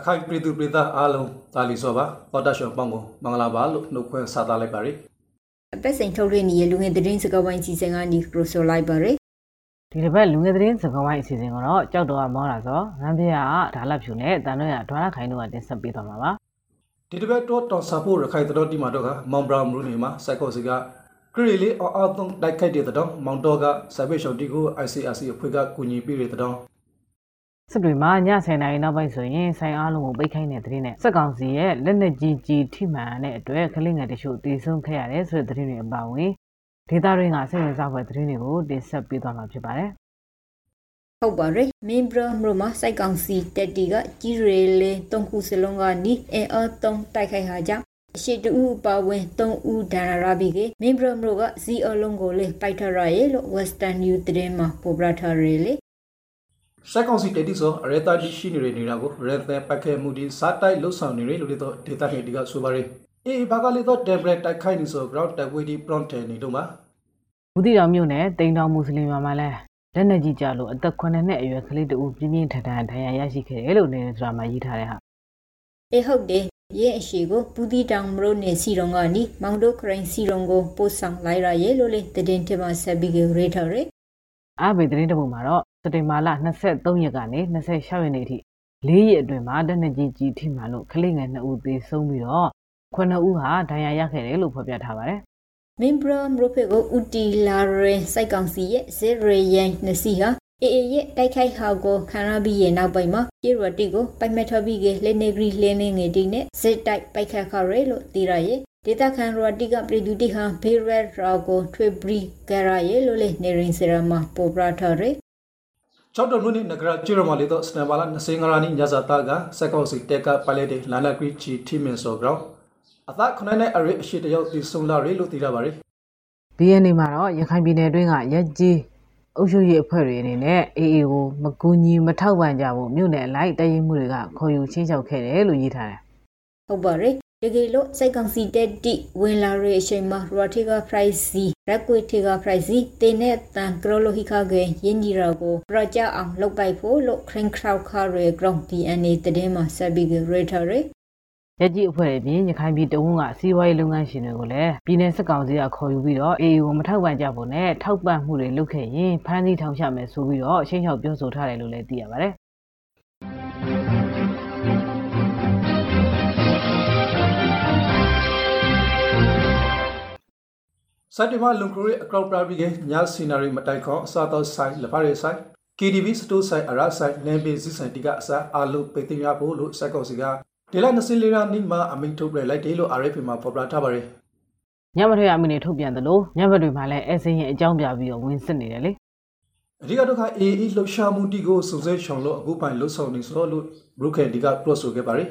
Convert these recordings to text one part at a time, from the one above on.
ရခိုင်ပြည်သူပြည်သားအားလုံးတာလီစောပါပေါ်တာရှောင်းပေါင်းကိုမင်္ဂလာပါလို့နှုတ်ခွန်းဆက်သလိုက်ပါရစေအပတ်စဉ်ထုတ်လွှင့်နေတဲ့လူငယ်သတင်းစကားဝိုင်းစီစဉ်ကနေပရိုဆိုလိုက်ပါရယ်ဒီတစ်ပတ်လူငယ်သတင်းစကားဝိုင်းအစီအစဉ်ကတော့ကြောက်တော်ကမောင်းလာဆိုငန်းပြရကဓာလဖြူနဲ့တန်ရွက်ရဒွါရခိုင်တို့ကတင်ဆက်ပေးသွားမှာပါဒီတစ်ပတ်တော့တော်ဆာဖို့ရခိုင်တော်တီမာတော့ကမောင်ဘရာမရူနေမှာစိုက်ကောစီကခရီလီအော်အော်တုံတိုက်ခိုက်တဲ့တော့မောင်တော့ကဆာဘေရှောင်းတီကို ICRC အဖွဲ့ကကူညီပေးတဲ့တော့ စစ်တွေမှာည10နာရီနောက်ပိုင်းဆိုရင်ဆိုင်အားလုံးကိုပိတ်ခိုင်းတဲ့သတင်းနဲ့စက်ကောင်စီရဲ့လက်နက်ကြီးကြီးထိမှန်တဲ့အတွက်ကလင်းငယ်တချို့တည်ဆုံခဲ့ရတယ်ဆိုတဲ့သတင်းတွေအပါအဝင်ဒေတာတွေကစိတ်ဝင်စားဖွယ်သတင်းတွေကိုတင်ဆက်ပေးသွားမှာဖြစ်ပါတယ်ဟုတ်ပါရယ်မင်းဘရမရမစိုက်ကောင်စီတက်တီကကြီးရဲလေတုံခုစလုံးကနီအဲအတုံတိုက်ခိုက်ဟာကြောင့်အရှိတူပါဝင်3ဦးဒါရရာဘီကမင်းဘရမရကဇီအလုံးကိုလေပိုက်ထရရဲလို့ Western New သတင်းမှာပေါ်ပြထားရလေ စိုက်ကောင်စီတက်တီဆိုအရတာတီရှိနေတဲ့နေတာကိုရတဲ့ပတ်ခဲမှုဒီစားတိုက်လှုပ်ဆောင်နေရလို့တော့ဒေတာဟေဒီကဆိုပါရယ်အေးဘာကလေးတော့ tablet တိုက်ခိုက်နေဆို ground tablet ဒီ prompt နေတော့မှာဘူးတီတော်မြို့နယ်တိန်တော်မွတ်စလင်များမှာလည်းလက်နက်ကြီးကြလို့အသက်9နှစ်အရွယ်ကလေးတဦးပြင်းပြင်းထန်ထန်ဒဏ်ရာရရှိခဲ့တယ်လို့နေဆိုတာမှာရေးထားတဲ့ဟာအေဟုတ်တယ်ရဲ့အရှိကိုပူတီတောင်မရိုနေစီရုံကနီမောင်တို့ခရိုင်စီရုံကိုပို့ဆောင်လိုက်ရရဲ့လို့လေသတင်းထမဆက်ပြီးရေထားရယ်အားပေသတင်းတစ်ပုဒ်မှာတော့ စက်တင်ဘာလ23ရက်ကနေ26ရက်နေ့ထိ၄ရက်အတွင်းမှာတက်နေကြီးကြီးထိမှန်လို့ကလေးငယ်2ဦးသေဆုံးပြီးတော့9ဦးဟာဒဏ်ရာရခဲ့တယ်လို့ဖော်ပြထားပါတယ်မင်ဘရမရိုဖေကိုဥတီလာရဲစိုက်ကောင်စီရဲ့ဇေရေယန်နစီဟာအေအေရဲ့တိုက်ခိုက်ဟာကိုခံရပြီးရဲ့နောက်ပိုင်းမှာပြေရတီကိုပိုက်မက်ထဘီကလေနေဂရီလင်းနေငယ်တီနဲ့ဇက်တိုက်ပိုက်ခတ်ခရဲလို့သိရရဲ့ဒေတာခန်ရတီကပြည်သူတီဟာဘေရဲရာကိုထွေဘရီဂရရဲ့လို့လေနေရင်စရမပေါ်ပရာထရဲ ကျောက်တော်မြို့နယ်နဂရကျွရမလေးတော့စနဘာလာ20ငရာနီညဇာတာကစိုက်ကောစီတက်ကပါလက်တဲ့လာနာဂရီချီတီမင်ဆို ground အသက်ခုနှစ်နဲ့အရအရှိတယောက်ဒီဆုံလာရလို့သိရပါတယ်ဒီရက်နေ့မှာတော့ရခိုင်ပြည်နယ်အတွင်းကရက်ကြီးအုပ်ချုပ်ရေးအဖွဲ့တွေအနေနဲ့အေအေကိုမကူညီမထောက်ပံ့ကြဘူးမြို့နယ်အလိုက်တည်ရင်မှုတွေကခေါ်ယူချင်းချောက်ခဲ့တယ်လို့ရေးထားတယ်ဟုတ်ပါရဲ့ တကယ်လို့စိုက်ကောင်စီတက်တီဝင်လာရဲ့အချိန်မှာရတီကပရိုက်စီရက်ကွေတီကပရိုက်စီတင်းနဲ့တန်ကရလိုဟီခါကယင်းကြီးရာကိုပရကြအောင်လုပ်ပိုက်ဖို့လို့ခရင်ခရောက်ခါရဲ ground DNA တည်င်းမှာဆက်ပြီးရေထားရဲရက်ကြီးအဖွဲ့တွေပြင်ရခိုင်ပြည်တဝန်းကစီးပွားရေးလုပ်ငန်းရှင်တွေကိုလည်းပြည်내စစ်ကောင်စီကခေါ်ယူပြီးတော့အေအေကိုမထောက်ပံ့ကြဖို့နဲ့ထောက်ပံ့မှုတွေလုပ်ခဲ့ရင်ဖမ်းဆီးထောင်ချမယ်ဆိုပြီးတော့အချင်းချောက်ပြောဆိုထားတယ်လို့လည်းသိရပါတယ် စိုက်တမလုံခရီအကောက်ပရာဘီကညစီနာရီမတိုင်ခေါအစားတော့ဆိုင်လဖရဲဆိုင် KDB စတိုးဆိုင်အရာဆိုင်နေဘေစစ်ဆိုင်တီကအစားအလုံးပေတင်ရဖို့လို့စိုက်ကောစီကဒီလ24လနိမအမိန်ထုတ်ပြလိုက်တယ်လို့ RFP မှာဖော်ပြထားပါတယ်ညမထွေအမိနေထုတ်ပြန်တယ်လို့ညဘက်တွေမှာလည်းအဲစင်းရဲ့အကြောင်းပြပြီးတော့ဝင်စစ်နေတယ်လေအဓိကတော့က AE လှူရှာမှုတီကိုစုံစဲရှောင်လို့အခုပိုင်လှုပ်ဆောင်နေဆိုလို့ဘရုခဲဒီက cross ဆိုခဲ့ပါတယ်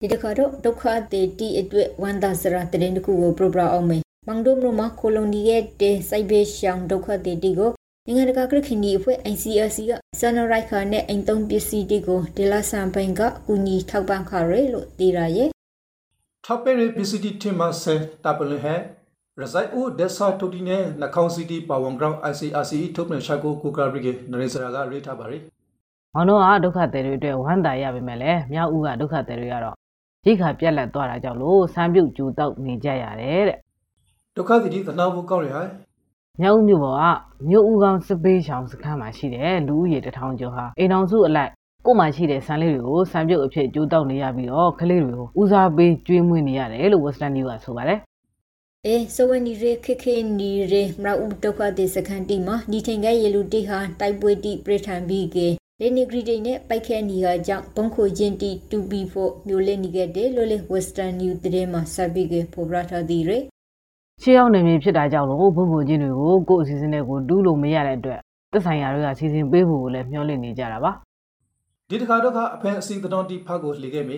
ဒီတခါတော့ဒုက္ခတေတီအတွက်ဝန်တာစရာတရင်တခုကိုပရိုပရာအောင်မယ် မန်ဒိုမရမကိုလိုနီရဲ့တေစိုက်ဘေးရှောင်းဒုက္ခတေတီကိုနိုင်ငံတကာကရခင်ဒီအဖွဲ့ ICRC ကစနရိုက်ခါနဲ့အိမ်သုံးပစ္စည်းတွေကိုဒေလာဆန်ဘန်ကအကူအညီထောက်ပံ့ခရဲလို့သိရရဲ့ထောက်ပရ PCT တင်မဆန်တပ်ပလဟဲရဇိုက်ဦးဒက်ဆာတိုတီနဲ့နခေါင်စီတီပါဝန်ဂရောင်း ICRC ထုတ်ပြန်ချက်ကိုကိုကဘရီကနရေစရာကရေးထားပါတယ်။မောင်တို့ကဒုက္ခသည်တွေအတွက်ဝမ်းသာရပါမယ်လေ။မြောက်ဦးကဒုက္ခသည်တွေကတော့ရိခါပြက်လက်သွားတာကြောင့်လို့စံပြုတ်ကျူတောက်နေကြရတယ်တဲ့ ဒုက္ခသတိသနာဖို့ကောင်းရဟဲ့။မြောက်ဦးမြို့ပေါ်ကမြို့ဦးကောင်စပေးရှောင်စခန်းမှာရှိတဲ့လူဦးရေတစ်ထောင်ကျော်ဟာအိမ်အောင်စုအလိုက်ကို့မှာရှိတဲ့ဆန်လေးတွေကိုစံပြုတ်အဖြစ်ကျူတောက်နေရပြီးတော့ကလေးတွေကိုဦးစားပေးကျွေးမွေးနေရတယ်လို့ Western News ကဆိုပါတယ်။အေစဝနီရေခခေနီရေမရာဥဒုက္ခတေစခန်တီမှာဒီချိန်ကရေလူတီဟာတိုက်ပွဲတီပရထန်ဘီကေလေနီဂရီတေနဲ့ပိုက်ခဲနီဟာကြောင့်ဘုံခိုချင်းတီ 2B4 မျိုးလက်နေခဲ့တယ်လို့လေ Western New တဲ့မှာစဘီကေပေါ်ပရာထာဒီရေ ရှေးရောက်နေပြီဖြစ်တာကြောင့်လို့ဘုံဘုံချင်းတွေကိုကိုယ့်အစီအစဉ်နဲ့ကိုတူးလို့မရတဲ့အတွက်သက်ဆိုင်ရာတွေကစီစဉ်ပေးဖို့ကိုလည်းမျှော်လင့်နေကြတာပါဒီတခါတော့ကအဖန်အစီတတော်တီဖတ်ကိုလှေခဲ့မိ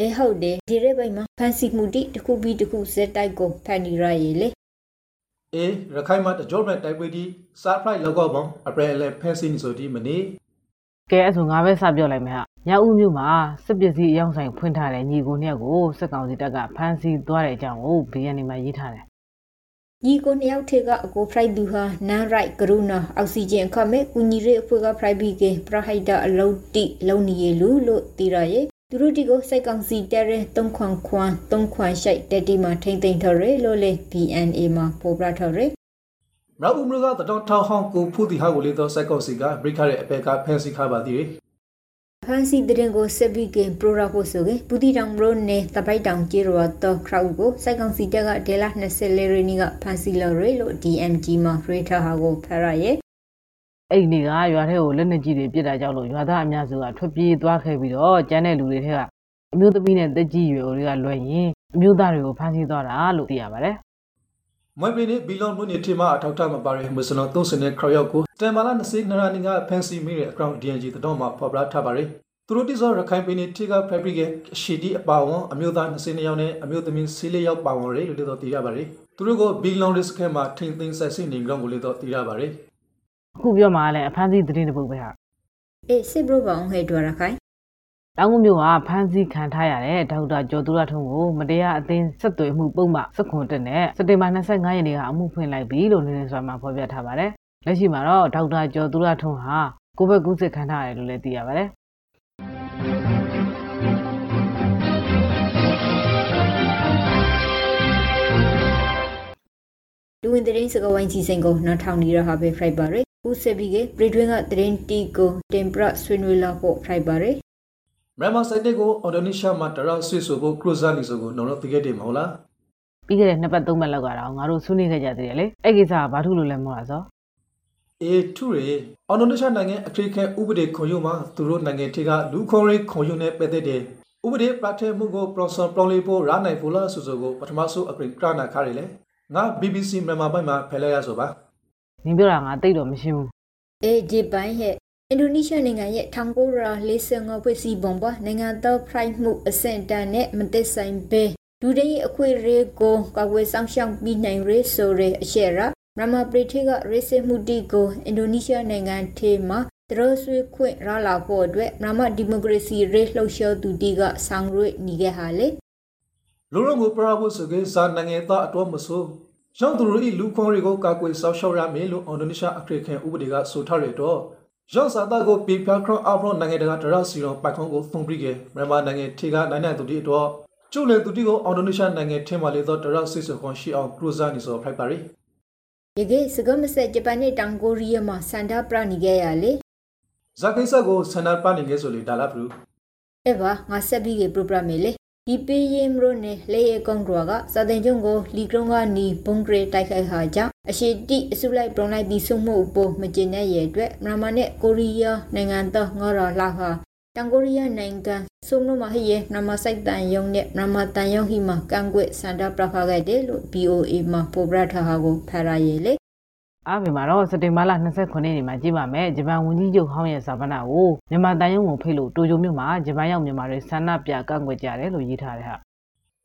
အေဟုတ်တယ်ဒီရဲဘိုင်မှာဖန်စီမှုတီတစ်ခုပြီးတစ်ခုစက်တိုက်ကိုဖန်နီရရေလေအေးရခိုင်မှာတကြောမဲ့တိုက်ပွဲတီစားဖလိုက်လောက်ကောက်ပေါင်းအပရလေဖန်စီနီဆိုဒီမနေ့ကဲအဲ့ဆိုငါပဲစပြောလိုက်မယ်ဟာညဦးမြို့မှာစစ်ပစ္စည်းအယောင်ဆိုင်ဖွင့်ထားတဲ့ညီကိုနှစ်ယောက်ကိုစစ်ကောင်စီတပ်ကဖမ်းဆီးသွားတဲ့အကြောင်းကို BN မှာရေးထားတယ် ညီကိုနှစ်ယောက်ထေကအကိုဖရိုက်သူဟာနန်ရိုက်ကရုဏာအောက်ဆီဂျင်အခမဲ့ကူညီရေးအဖွဲ့ကဖရိုက်ဘီကေပရဟိုက်တာအလုံးတိလုံနေရလူလို့တီရရဲ့သူတို့ဒီကိုစိုက်ကောင်စီတဲရဲ3ခွန်ခွန်3ခွန်ရှိုက်တက်တီမှာထိမ့်သိမ့်ထော်ရဲလို့လေ BNA မှာပို့ပြထော်ရဲမြောက်ဦးမြို့ကတတော်ထောင်ဟောင်းကိုဖူးတီဟာကိုလေးသောစိုက်ကောက်စီကဘရိခရဲ့အပက်ကဖန်စီခါပါသေးတယ် ဖန်စီတဲ့ကိုဆက်ပြီးကပရိုရာဖို့ဆိုကပူတီတောင်ဘရိုနဲ့တပိုက်တောင်ကျေရောတော့ခရောက်ကိုစိုက်ကောင်စီတက်ကဒေလာ24ရီနီကဖန်စီလော်ရဲလို့ DMG မှာရေထားဟာကိုဖရရဲ့အဲ့ဒီနေ့ကရွာထဲကိုလက်နက်ကြီးတွေပစ်တာကြောင့်လို့ရွာသားအများစုကထွက်ပြေးသွားခဲ့ပြီးတော့ကျန်တဲ့လူတွေထဲကအမျိုးသမီးနဲ့တက်ကြီးရွယ်အိုတွေကလွယ်ရင်အမျိုးသားတွေကိုဖမ်းဆီးသွားတာလို့သိရပါတယ် မွေပင်းနဲ့ဘီလွန်မြို့နယ်ထမအထောက်ထားမပါတဲ့မွ슬လုံး30နဲ့ခရောက်ရောက်ကိုတန်မာလာ20နရာနီကဖန်စီမိတဲ့အကောင့် DNG တတော်မှာဖော်ပြထားပါတယ်သူတို့တိစောရခိုင်ပြည်နယ်ထိကဖက်ဘရစ်ရဲ့ရှီဒီအပါဝန်အမျိုးသား20ယောက်နဲ့အမျိုးသမီး14ယောက်ပါဝင်တယ်လို့လည်းတော့သိရပါတယ်သူတို့ကိုဘီလွန်ရစ်ခဲမှာထိမ့်သိမ်းဆက်စစ်နေကြကိုလည်းတော့သိရပါတယ်အခုပြောမှလည်းအဖမ်းဆီးသတင်းတစ်ပုဒ်ပဲဟာအေးစစ်ဘရိုဘောင်ဟဲဒွာရခိုင် တောင်ကုန်မြို့ကဖမ်းဆီးခံထားရတဲ့ဒေါက်တာကျော်သူရထုံးကိုမတရားအသင်းဆက်သွယ်မှုပုံမှစခွန်တက်နဲ့စက်တင်ဘာ25ရက်နေ့ကအမှုဖွင့်လိုက်ပြီလို့နေနေစွာမှာဖော်ပြထားပါတယ်လက်ရှိမှာတော့ဒေါက်တာကျော်သူရထုံးဟာကိုဘက်ကူးစစ်ခံထားရတယ်လို့လည်းသိရပါတယ်လူဝင်တဲ့စကဝိုင်းစီစဉ်ကိုနောက်ထောင်နေရဟာပဲဖရိုက်ပါရယ်ဦးဆက်ပြီးကပရီတွင်းကတရင်တီကိုတင်ပရဆွေးနွေးလာဖို့ဖရိုက်ပါရယ် မြန်မာစိုက်တဲ့ကိုအင်ဒိုနီးရှားမှာတရဆွေဆိုဖို့ခရူဇာလီဆိုကိုနော်တော့သိခဲ့တယ်မဟုတ်လားပြီးခဲ့တဲ့နှစ်ပတ်သုံးပတ်လောက်ကတော့ငါတို့ဆွေးနွေးခဲ့ကြသေးတယ်လေအဲ့ကိစ္စကဘာထူလို့လဲမဟုတ်လားဆိုအေထူရေအင်ဒိုနီးရှားနိုင်ငံအခရိခဲဥပဒေခွန်ယုမှာသူတို့နိုင်ငံထိကလူခေါ်ရေးခွန်ယုနဲ့ပတ်သက်တဲ့ဥပဒေပြဋ္ဌာန်းမှုကိုပရော်ဆန်ပလောင်လေးဖို့ရနိုင်ဖို့လားဆိုဆိုကိုပထမဆုံးအပရင်ကရနာခါရလေငါ BBC မြန်မာပိုင်းမှာဖယ်လိုက်ရဆိုပါနင်ပြောတာငါတိတ်တော့မရှိဘူးအေဒီပိုင်းဟဲ့ အင်ဒိုနီးရှားနိုင်ငံရဲ့1945ဖွဲ့စည်းပုံပါနိုင်ငံတော်ဖရိုက်မှုအဆင့်တန်းနဲ့မသက်ဆိုင်ဘဲလူတွေရဲ့အခွင့်အရေးကိုကာကွယ်ဆောင်ရှောက်ပြီးနိုင်ရေးဆိုတဲ့အချက်ရမြန်မာပြည်ထေကရေးစစ်မှုတီကိုအင်ဒိုနီးရှားနိုင်ငံထဲမှာတရဆွေခွင့်ရလာဖို့အတွက်မြန်မာဒီမိုကရေစီရေးလှုပ်ရှားသူတီကဆောင်ရွက်နေခဲ့ဟာလေလူရုံကိုပရာဖို့ဆိုကေဇာနိုင်ငံသားအတော်မဆိုးရောင်းသူတို့ဤလူခေါ်ရေးကိုကာကွယ်ဆောက်ရှောက်ရမယ်လို့အင်ဒိုနီးရှားအခရိခဲဥပဒေကဆိုထားရတော့ ရောင်းစာသားကိုပြပြခရအဖရနိုင်ငံတကာတရစီရောပိုက်ခွန်ကိုသုံးပြီးကမြန်မာနိုင်ငံထိကနိုင်နိုင်သူတီတော့ကျုပ်လေသူတီကိုအင်ဒိုနီးရှားနိုင်ငံထဲမှာလေတော့တရစစ်စခွန်ရှိအောင်ခရူဇာနီဆိုဖိုက်ပါရီယကေစကမဆက်ဂျပန်နဲ့တောင်ကိုရီးယားမှာစန္ဒပရနေခဲ့ရလေဇာကိစ္စကိုဆန္ဒပနေငယ်ဆိုလေဒါလာဘူးအဲ့ပါငါဆက်ပြီးကပရိုဂရမ်မေလေ ဒီပေးရင်မလို့နဲ့လေရကောင်ကွာကစာတင်ကျုံကိုလီကရုံကနီဘုံဂရေတိုက်ခိုက်ဟာကြောင့်အရှိတိအစုလိုက်ပရုံလိုက်ပြီးဆုံးမှုအပေါ်မကျင်တဲ့ရဲ့အတွက်မြန်မာနဲ့ကိုရီးယားနိုင်ငံတော်ငေါ်ရလာဟာတန်ကိုရီးယားနိုင်ငံစုံလို့မဟရဲ့မြန်မာစိုက်တန်ယုံနဲ့မြန်မာတန်ယုံဟိမှာကန့်ကွက်စန္ဒပြဖခဲ့တယ်လို့ BOA မှာပေါ်ပြထားဟာကိုဖရရဲလေ အားပြင်မှာတော့စက်တင်ဘာလ29ရက်နေ့မှာကြည့်ပါမယ်ဂျပန်ဝန်ကြီးချုပ်ဟောင်းရဲ့စာပနာကိုမြန်မာတန်ယုံကိုဖိတ်လို့တိုကျိုမြို့မှာဂျပန်ရောက်မြန်မာတွေဆန္ဒပြကန့်ကွက်ကြတယ်လို့ရေးထားတယ်ဟာ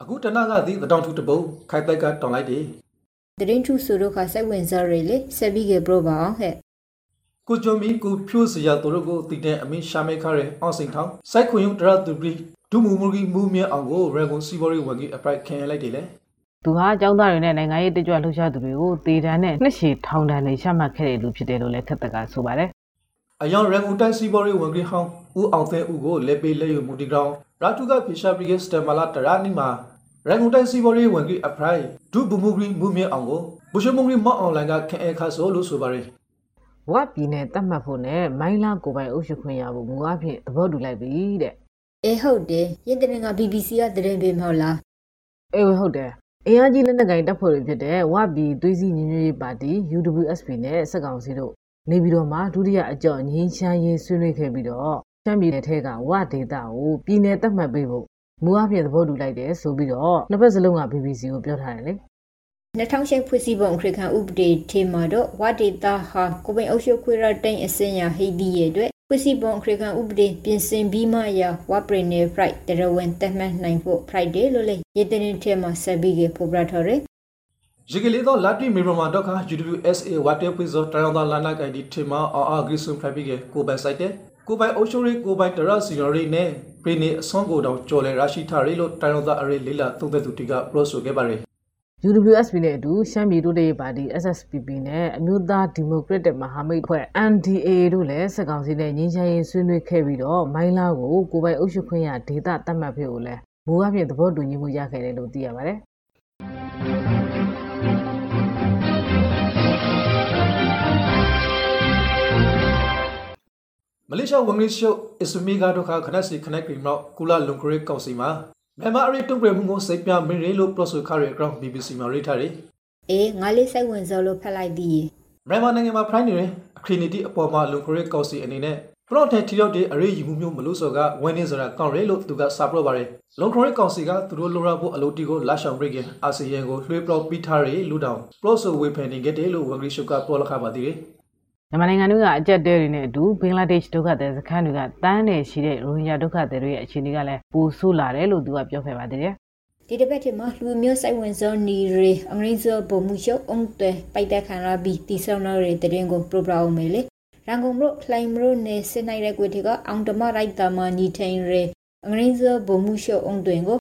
အခုတနကသည်တတောင်ထူတပုတ်ခိုက်တိုက်ကတောင်းလိုက်တယ်တရင်ထူဆိုတော့ခစိုက်ဝင်စားရလေဆက်ပြီးကပရိုပါအောင်ဟဲ့ကိုဂျုံမီကိုဖြိုးစရာတို့ကိုတည်တဲ့အမင်းရှာမဲခါရဲအောင်စိန်ထောင်းစိုက်ခွင်ယုံတရသူပြီးဒုမူမူကြီးမူမြအောင်ကိုရေဂွန်စီဘော်ရီဝန်ကြီးအပရိုက်ခင်ရလိုက်တယ်လေ သူဟာအကြောင်းသားတွေနဲ့နိုင်ငံရေးတကြွလှုပ်ရှားသူတွေကိုတေတန်းနဲ့နှစ်ရှည်ထောင်ဒဏ်တွေချမှတ်ခဲ့တဲ့လူဖြစ်တယ်လို့လည်းခက်တက်ကဆိုပါတယ်အယောင်ရန်ကုန်တိုင်းစီဘော်ရီဝန်ကြီးဟောင်းဦးအောင်သိန်းဦးကိုလက်ပေးလက်ယူမူတီကောင်ရာတူကဖေရှာပရီဂက်စတမလာတရာနီမှာရန်ကုန်တိုင်းစီဘော်ရီဝန်ကြီးအပရိုက်ဒုဘမူကြီးမူမြအောင်ကိုဘူရှမုံကြီးမော့အွန်လိုင်းကခင်အခါဆိုလို့ဆိုပါတယ်ဝတ်ပြည်နယ်တတ်မှတ်ဖို့နဲ့မိုင်းလာကိုပိုင်အုပ်ချုပ်ခွင့်ရဖို့မူအဖြစ်သဘောတူလိုက်ပြီတဲ့အေးဟုတ်တယ်ရင်တရင်က BBC ကတရင်ပေးမဟုတ်လားအေးဟုတ်တယ် အင်အားကြီးလက်နက်ကိုင်တပ်ဖွဲ့တွေဖြစ်တဲ့ဝပြည်သွေးစည်းညီညွတ်ရေးပါတီ UWSP နဲ့စက်ကောင်စီတို့နေပြည်တော်မှာဒုတိယအကြော့ငင်းချမ်းရေးဆွေးနွေးခဲ့ပြီးတော့ချမ်းပြည်နယ်ထဲကဝဒေတာကိုပြည်နယ်တတ်မှတ်ပေးဖို့မူအဖြစ်သဘောတူလိုက်တယ်ဆိုပြီးတော့နှစ်ဖက်စလုံးက BBC ကိုပြောထားတယ်လေ2000ဖွဲ့စည်းပုံအခရိခံဥပဒေထဲမှာတော့ဝဒေတာဟာကိုပိန်အုပ်ချုပ်ခွေရတိန်အစင်ရဟိဒီရဲ့အတွက် ဖွဲ့စည်းပုံအခရိခံဥပဒေပြင်ဆင်ပြီးမှရဝပရိနေဖရိုက်တရဝန်တက်မှတ်နိုင်ဖို့ Friday လို့လေရတဲ့နေ့ထဲမှာဆက်ပြီးကပို့ပြထားတယ်ရေကလေးတော့လာတိမီရမတော့ခါ UWSA ဝတ်တေပွေဇောတရန်ဒါလာနာကိုင်ဒီထေမာအာအာဂရိဆွန်ဖက်ပြီးကကိုပိုင်ဆိုင်တဲ့ကိုပိုင်အိုရှိုရီကိုပိုင်တရစီရရီနဲ့ပြည်နေအစွန်ကိုတောင်ကြော်လဲရရှိထားရီလို့တရန်ဒါအရေးလေးလာသုံးသက်သူတီကပရော့ဆိုခဲ့ပါရယ် UWSP နဲ့အတူရှမ်းပြည်တိုးတက်ရေးပါတီ SSPP နဲ့အမျိုးသားဒီမိုကရက်တစ်မဟာမိတ်ဖွဲ့ NDA တို့လည်းစက်ကောင်စီနဲ့ငင်းချရေးဆွေးနွေးခဲ့ပြီးတော့မိုင်းလာကိုကိုပိုင်အုပ်ချုပ်ခွင့်ရဒေသတတ်မှတ်ဖို့ကိုလည်းမူအပြင်သဘောတူညီမှုရခဲ့တယ်လို့သိရပါတယ်မလေးရှားဝန်ကြီးချုပ်အစ္စမီဂါဒိုခါခနက်စီခနက်ကရီမောက်ကူလာလွန်ကရီကောင်စီမှာ မြန်မာအရေးတုံ့ပြန်မှုကိုစိတ်ပြမင်းရီလို့ပြောဆိုခရရဲ့ ground BBC မှာရေးထားတယ်အေးငါလေးစိတ်ဝင်စားလို့ဖက်လိုက်ပြီးမြန်မာနိုင်ငံမှာဖိုင်းနေတဲ့အခရီနီတီအပေါ်မှာလွန်ကရီကောင်စီအနေနဲ့ပရော့တဲ့ထီရောက်တဲ့အရေးယူမှုမျိုးမလို့ဆိုကဝန်နေဆိုတာကောင်းရဲလို့သူကစာပြတော့ပါတယ်လွန်ကရီကောင်စီကသူတို့လိုရဖို့အလုပ်တီကိုလာရှောင်ပြခင်အာဆီယံကိုလွှဲပြောပြီးထားရဲလူတောင်ပရော့ဆိုဝေဖန်နေခဲ့တယ်လို့ဝန်ကြီးချုပ်ကပြောလခပါသေးတယ် မြန်မာနိုင်ငံတို့ကအကြက်တဲတွေနဲ့အတူဘင်္ဂလားဒေ့ရှ်ဒုက္ခသည်စခန်းတွေကတန်းနေရှိတဲ့ရိုဟင်ဂျာဒုက္ခသည်တွေရဲ့အခြေအနေကလည်းပိုဆိုးလာတယ်လို့သူကပြောခဲ့ပါသေးတယ်ဒီတစ်ပတ်ထဲမှာလူမျိုးစိတ်ဝင်စားနေရအင်္ဂလိပ်စပုံမှုရှုပ်အောင်တဲ့ပိုက်တဲ့ခံရပြီးတီဆောင်ရတဲ့တဲ့ရင်ကိုပရိုဂရမ်မယ်လေရန်ကုန်မြို့လှိုင်မြို့နယ်စစ်နိုင်တဲ့ကွေတီကအောင်တမရိုက်တာမနီထိုင်ရအင်္ဂလိပ်စပုံမှုရှုပ်အောင်တွင်ကို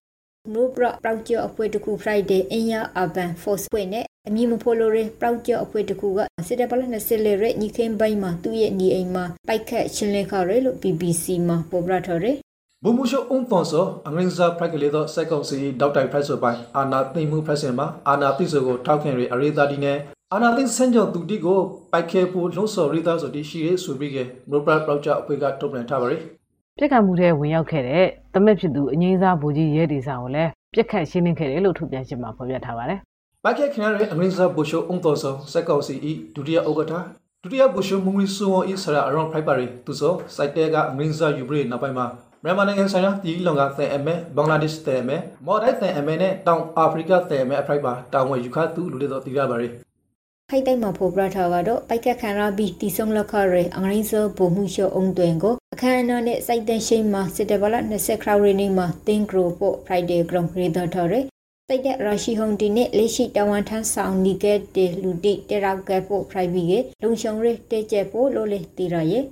မြို့ပရပရောက်ကျော်အဖွဲ့တစ်ခု Friday အင်ယာ Urban Force ဖွဲ့နဲ့အမည်မဖော်လို့ရပရောက်ကျော်အဖွဲ့တစ်ခုကစစ်တပ်ပလက်နဲ့စစ်လေရညီခင်းပိုင်းမှာသူ့ရဲ့ညီအိမ်မှာပိုက်ခတ်ရှင်းလင်းခရလို့ BBC မှာပေါ်ပြထားတယ်ဘုံမှုရှုအုံသွန်စောအင်္ဂလိပ်စာဖက်ကလေးသောစက်ကောင်စီဒေါက်တိုင်ဖက်ဆိုပိုင်းအာနာသိမ့်မှုဖက်စင်မှာအာနာသိဆိုကိုထောက်ခံရအရေးသားဒီနဲ့အာနာသိစံကြောင့်သူတိကိုပိုက်ခဲဖို့လှုံ့ဆော်ရေးသားဆိုတည်ရှိရဲဆိုပြီးကမရိုပရာပရောက်ချအဖွဲ့ကထုတ်ပြန်ထားပါရယ် ပြစ်ခတ်မှုတွေဝင်ရောက်ခဲ့တဲ့တမက်ဖြစ်သူအငိမ့်စားဘူကြီးရဲဒီစာကိုလည်းပြစ်ခတ်ရှင်းလင်းခဲ့တယ်လို့ထုတ်ပြန်ရှင်းမှာဖော်ပြထားပါတယ်ပိုက်ခဲခင်ရတဲ့အင်္ဂလိပ်စာဘူရှုအုံသွန်စောစက်ကောင်စီဤဒုတိယဥက္ကဋ္ဌဒုတိယဘူရှုမူမီဆူဝဤဆရာအရွန်ဖိုက်ပါရီသူစောစိုက်တဲကအင်္ဂလိပ်စာယူဘရီနောက်ပိုင်းမှာမြန်မာနိုင်ငံဆိုင်ရာတီလုံကသင်အမဲဘင်္ဂလားဒေ့ရှ်သင်အမဲမော်ဒိုက်သင်အမဲနဲ့တောင်အာဖရိကသင်အမဲအဖရိုက်ပါတာဝန်ယူခသူလူတွေတော့တည်ရပါရယ် ခိုက်တိုက်မှာဖော်ပြထားကတော့ပိုက်ကက်ခံရပြီးတီဆုံလက်ခရဲအင်္ဂလိပ်စာပုံမှုရှုံအောင်တွင်ကိုအခမ်းအနားနဲ့စိုက်တဲ့ရှိမှာစစ်တဘလ20ခရရီနေမှာတင်ဂရိုပို့ Friday Ground ရေတော်ထော်ရဲစိုက်တဲ့ရရှိဟုန်တီနဲ့လက်ရှိတဝန်ထမ်းဆောင်နီကက်တေလူတီတေရောက်ကပို့ Friday ကလုံရှုံရဲတဲကျက်ပို့လို့လေတီရရဲ့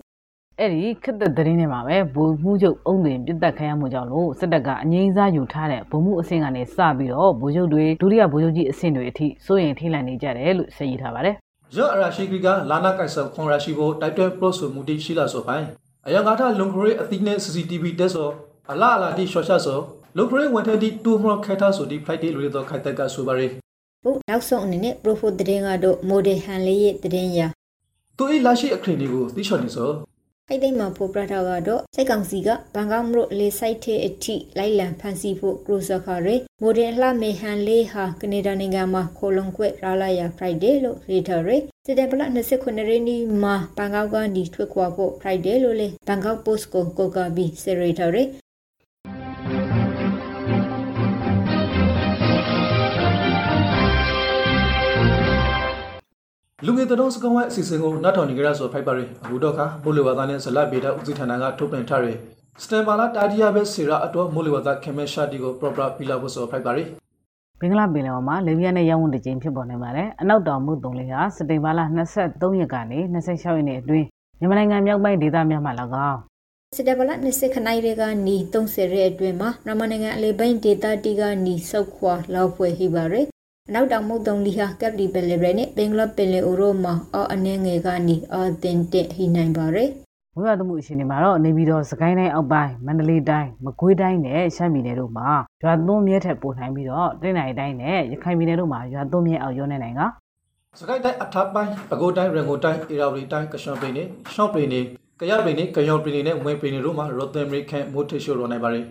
အဲ့ဒီခက်တဲ့သတင်းထဲမှာပဲဗိုလ်မှုချုပ်အုံတွင်ပြစ်တက်ခံရမှုကြောင့်လို့စစ်တပ်ကအငိမ့်စားယူထားတဲ့ဗိုလ်မှုအဆင့်ကနေစပြီးတော့ဗိုလ်ချုပ်တွေဒုတိယဗိုလ်ချုပ်ကြီးအဆင့်တွေအထိစိုးရင်ထိလန့်နေကြတယ်လို့ဆက်ရေးထားပါတယ်ရော့အရာရှိကကလာနာကိုက်ဆောခွန်ရာရှိဖို့တိုက်တွန်းပလို့ဆိုမှုတိရှိလာဆိုပိုင်းအယောင်ကာထလုံခရဲအတိနဲ့ CCTV တက်ဆိုအလားအလာတိရှော့ချဆိုလုံခရဲဝန်ထက်တိတူမခက်တာဆိုဒီ flight တွေလိုတော့ခိုက်တက်ကဆိုပါရယ်ဟုတ်နောက်ဆုံးအနေနဲ့ Profo တရင်ကတော့ Model Han လေးရဲ့တရင်ရာသူဤလာရှိအခရင်တွေကိုသိချော်နေဆိုို က်တိတ်မှာဖော်ပြထားကတော့စိတ်ကောင်စီကဘန်ကောက်မြို့လေစိုက်တဲ့အထိလိုက်လံဖန်ဆီးဖို့ကရိုဆာခါရဲမိုဒယ်လှမေဟန်လေးဟာကနေဒါနိုင်ငံမှာခိုလုံကွက်ရလာရ Friday လို့ရေးထားရဲစစ်တပလ29ရက်နေ့မှာဘန်ကောက်ကနေထွက်ခွာဖို့ Friday လို့လေဘန်ကောက် Post ကိုကိုကဘီစရီထားရဲ လူငယ်တော်စကောင်းဝဲအစီအစဉ်ကိုနောက်ထောင်နေကြရဆိုဖိုက်ပါရယ်အခုတော့ခါမိုးလေဝသနဲ့ဇလပေတာဦးစီးဌာနကထုတ်ပြန်ထားရယ်စတန်ပါလာတာဒီယာဘဲစီရာအတော်မိုးလေဝသခင်မဲရှာတီကို proper ပြလာဖို့ဆိုဖိုက်ပါရယ်ဘင်္ဂလားပင်လယ်ပေါ်မှာလေဗီးယားနဲ့ရောင်းဝန်တစ်ကြိမ်ဖြစ်ပေါ်နေပါတယ်အနောက်တောင်မှုတုံလေးဟာစက်တင်ဘာလ23ရက်ကနေ26ရက်နေ့အတွင်းမြန်မာနိုင်ငံမြောက်ပိုင်းဒေသများမှာ၎င်းစစ်တပလ20ခနိုင်တွေကနီ30ရက်အတွင်းမှာမြန်မာနိုင်ငံအလေပိုင်းဒေတာတီကနီစောက်ခွာလောက်ဖွဲ့ဟိပါရယ် အနောက်တောင်မုတ်တုံလီဟာကပ်လီပယ်လီဘရနဲ့ဘင်္ဂလားပင်လယ်အိုရိုမှာအော်အနေငယ်ကနေအော်တင်တက်ဟိနိုင်ပါရယ်ဝိဝါဒမှုအရှင်တွေမှာတော့နေပြည်တော်စကိုင်းတိုင်းအောက်ပိုင်းမန္တလေးတိုင်းမကွေးတိုင်းနဲ့ရှမ်းပြည်နယ်တို့မှာရွာသွန်းမြဲထက်ပိုနိုင်ပြီးတော့တိုင်းနိုင်တိုင်းနဲ့ရခိုင်ပြည်နယ်တို့မှာရွာသွန်းမြဲအောင်ရောနေနိုင်ကစကိုင်းတိုင်းအထပ်ပိုင်းပဲခူးတိုင်းရန်ကုန်တိုင်းအေရာဝတီတိုင်းကရှောင်းပင်နေရှောင်းပင်နေကရပင်နေကယောင်ပင်နေနဲ့ဝင်းပင်နေတို့မှာရော့သမ်ရီခန့်မိုးထရှိုးရောနိုင်ပါရယ်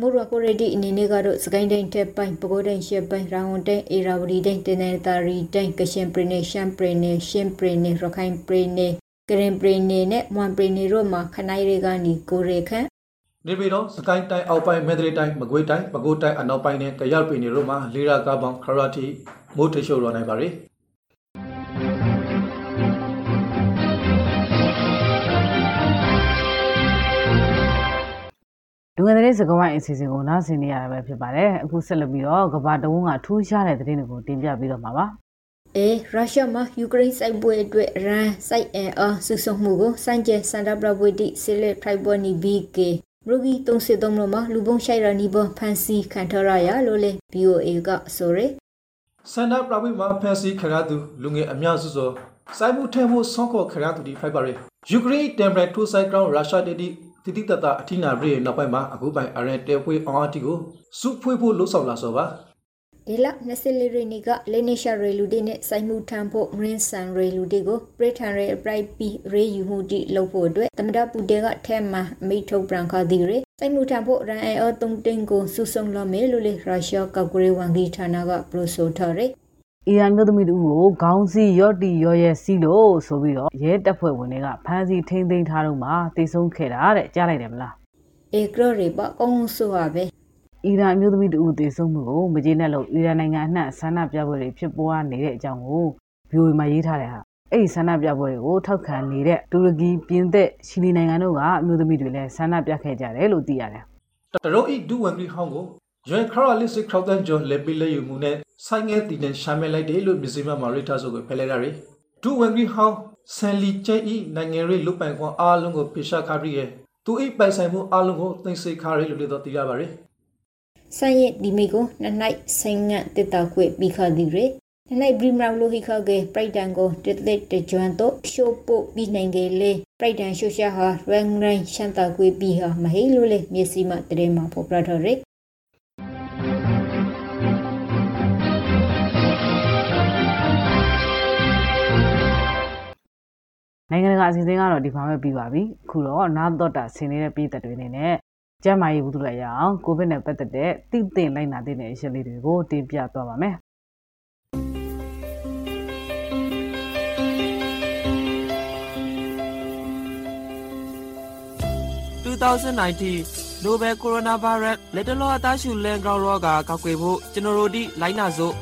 မူရကိုရဒီအနေနဲ့ကတော့စကိုင်းတိုင်းတက်ပိုင်းပကိုးတိုင်းရှက်ပိုင်းရောင်ဝန်တိုင်းအေရာဝတီတိုင်းတင်နေတာရီတိုင်းကရှင်ပရနေရှမ်ပရနေရှင်းပရနေရခိုင်ပရနေကရင်ပရနေနဲ့မွန်ပရနေတို့မှာခနိုင်တွေကနေကိုရေခန့်နေပြည်တော်စကိုင်းတိုင်းအောက်ပိုင်းမန္တလေးတိုင်းမကွေးတိုင်းပဲခူးတိုင်းအနောက်ပိုင်းနဲ့ကရပင်နေတို့မှာလေရာကားပေါင်းခရတီမိုးထရှိုးရောနိုင်ပါရ လူငယ်တဲ့စကားဝိုင်းအစီအစဉ်ကိုနားဆင်နေရတာပဲဖြစ်ပါတယ်အခုဆက်လက်ပြီးတော့ကဘာတဝန်းကထူးခြားတဲ့သတင်းတွေကိုတင်ပြပြီးတော့မှာပါအဲရုရှားမှာယူကရိန်းစိုက်ပွဲအတွက်ရန်စိုက်အန်အားစုဆုံမှုကိုစန့်ကျဲစန္ဒပရပွေတိဆီလက်ထိုက်ပေါ်နီဘီကေမရဂီ33လို့မှာလူပုံရှိုက်ရနီဘဖန်စီခံထရရလို့လေ BOA ကဆိုရယ်စန္ဒပရဝိမှာဖန်စီခရသူလူငယ်အများစုစွာစိုက်မှုထဲမှုဆွန်ခေါ်ခရသူဒီဖိုက်ပါရီယူကရိန်းတမ်ပရက်ထိုဆိုင်ကောင်ရုရှားတီတီ တိတိတတအထိနာပြည်နောက်ပိုင်းမှာအခုပိုင်အရန်တဲဖွေးအောင်အတီကိုစုဖွေးဖို့လှုပ်ဆောင်လာဆိုပါဒီလ24ရက်နေ့ကလေနေရှာရေလူတွေနဲ့စိုက်မှုထမ်းဖို့မရင်းဆန်ရေလူတွေကိုပရိထန်ရေပရိုက်ပီရေယူမှုတိလုပ်ဖို့အတွက်သမဒပူတေကထဲမှာအမိထုတ်ပရန်ခါဒီရေစိုက်မှုထမ်းဖို့ရန်အေအောတုံတင်ကိုစုဆုံလမဲလို့လေရုရှားကောက်ကရေးဝန်ကြီးဌာနကပရိုဆိုထားရေ အီရန်မျိုးသမီးတို့ကိုခေါင်းစည်းရော့တီရော့ရဲစီးလို့ဆိုပြီးတော့ရဲတပ်ဖွဲ့ဝင်တွေကဖမ်းဆီးထိန်းသိမ်းထားတော့မှတိတ်ဆုံးခဲ့တာတဲ့ကြားလိုက်တယ်မလားအေကရရေပအုံးဆိုပါပဲအီရန်မျိုးသမီးတို့တိတ်ဆုံးမှုကိုမကျေနပ်လို့အီရန်နိုင်ငံအနှံ့ဆန္ဒပြပွဲတွေဖြစ်ပွားနေတဲ့အကြောင်းကို VOA မှာရေးထားတယ်ဟာအဲ့ဒီဆန္ဒပြပွဲတွေကိုထောက်ခံနေတဲ့တူရကီပြင်သစ်ရှီလီနိုင်ငံတို့ကအမျိုးသမီးတွေလည်းဆန္ဒပြခဲ့ကြတယ်လို့သိရတယ်တရုတ်ဤဒူဝန်ဂရီဟောင်းကိုရွန်ခရလစ်စစ်ခရောက်တန်ဂျွန်လေပီလေယူမှုနဲ့ ဆိုင်ငယ်တီနဲ့ရှာမဲလိုက်တယ်လို့မြစီမမာရီတာဆိုကိုဖယ်လိုက်တာရီဒူဝန်ဂရီဟောင်းဆန်လီကျဲဤနိုင်ငံရေးလူပိုင်ခွန်အားလုံးကိုဖိရှာခါပြီးရဲ့သူဤပိုင်ဆိုင်မှုအားလုံးကိုသိသိခါရီလို့လည်းတော့သိရပါရီဆိုင်ရဲ့ဒီမီကိုနနိုင်ဆိုင်ငတ်တက်တာခွေပြီးခါဒီရေနနိုင်ဘရီမရာလိုဟီခါကေပရိုက်တန်ကိုတက်တက်တကြွန်တော့ရှိုးပို့ပြီးနိုင်ကေလေပရိုက်တန်ရှိုရှာဟာရန်ရိုင်းရှန်တာခွေပြီးဟာမဟေးလိုလေမျက်စိမှတရေမှာဖော်ပြထားရေ နိုင်ငံတကာအစီအစဉ်ကတော့ဒီမှာပဲပြီးပါပြီအခုတော့နာတော့တာဆင်နေတဲ့ပြည်သက်တွေအနေနဲ့ကျန်းမာရေးဘူးတူလိုက်ရအောင်ကိုဗစ်နဲ့ပတ်သက်တဲ့တိတိလိုက်နာတဲ့အချက်လေးတွေကိုတင်ပြသွားပါမယ်2019 Nobel Coronavirus လက်တလောအသားရှူလန်ကောက်ရောဂါကောက်ွယ်ဖို့ကျွန်တော်တို့ဒီလိုင်းနာစို့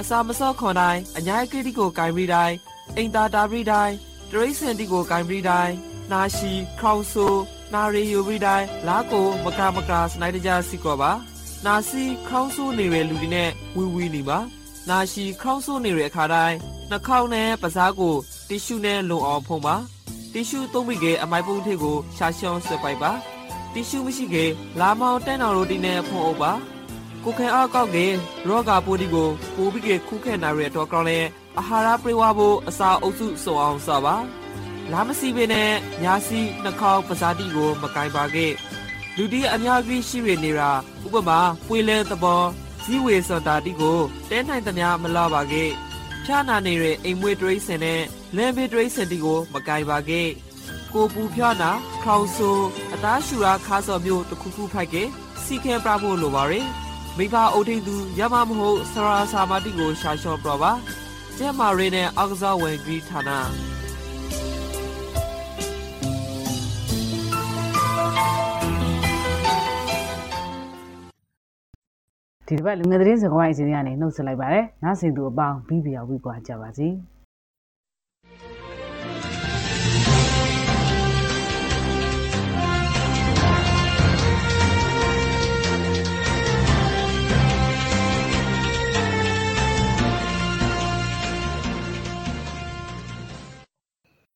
အစာမစော့ခွန်တိုင်းအညာကိတိကိုဂိုင်ပြီးတိုင်းအိမ်သာတာပြီးတိုင်း တရိစင်တီကိုဂိုင်ပြီးတိုင်းနာရှိခေါင်ဆူနာရီယူပြီးတိုင်းလာကိုမကမကစနိုက်တကြစီကောပါနာစီခေါင်းဆူနေတဲ့လူတွေနဲ့ဝီဝီနေပါနာရှိခေါင်းဆူနေတဲ့အခါတိုင်းနှာခေါင်းနဲ့ပါးစားကိုတီရှူနဲ့လုံအောင်ဖုံးပါတီရှူသုံးပြီးကအမိုက်ပုံးထည့်ကိုရှာရှောင်းဆွဲပိုက်ပါတီရှူမရှိကေလာမောင်တန်းတော်ရိုတီနဲ့ဖုံးအုပ်ပါကိုခဲအားကောက်ကေရောဂါပိုးဒီကိုပိုးပြီးကေခုခဲနာရတဲ့တော့ကောင်းလဲ အာဟာရပြေဝဖို့အစာအုပ်စုစုံအောင်စပါလာမစီပင်နဲ့ညာစီနှာခေါင်းပဇာတိကို မကင်ပါကေလူတီအများကြီးရှိရနေတာဥပမာပွေလဲသဘောဇီဝေစတာတိကိုတဲနိုင်သမျှမလာပါကေဖြာနာနေတဲ့အိမ်မွေးတရိစင်နဲ့လမ်းဘေးတရိစင်တီကို မကင်ပါကေကိုပူဖြာနာခေါင်ဆူအသားရှူရာခါစော်မျိုးတစ်ခုခုဖိုက်ကေစီခဲပြဖို့လိုပါရယ်မိဘအုပ်ထိန်သူရမမဟုတ်ဆရာစာမတိကိုရှာလျှော့ပြပါ ကျဲမာရီနဲ့အောက်ကစားဝင်ဂရီဌာနဒီတစ်ပတ်လူငယ်သတင်းစကားဝိုင်းအစီအစဉ်ကနေနှုတ်ဆက်လိုက်ပါတယ်နားဆင်သူအပေါင်းပြီးပြောက်ပြီးကွာကြပါစီ။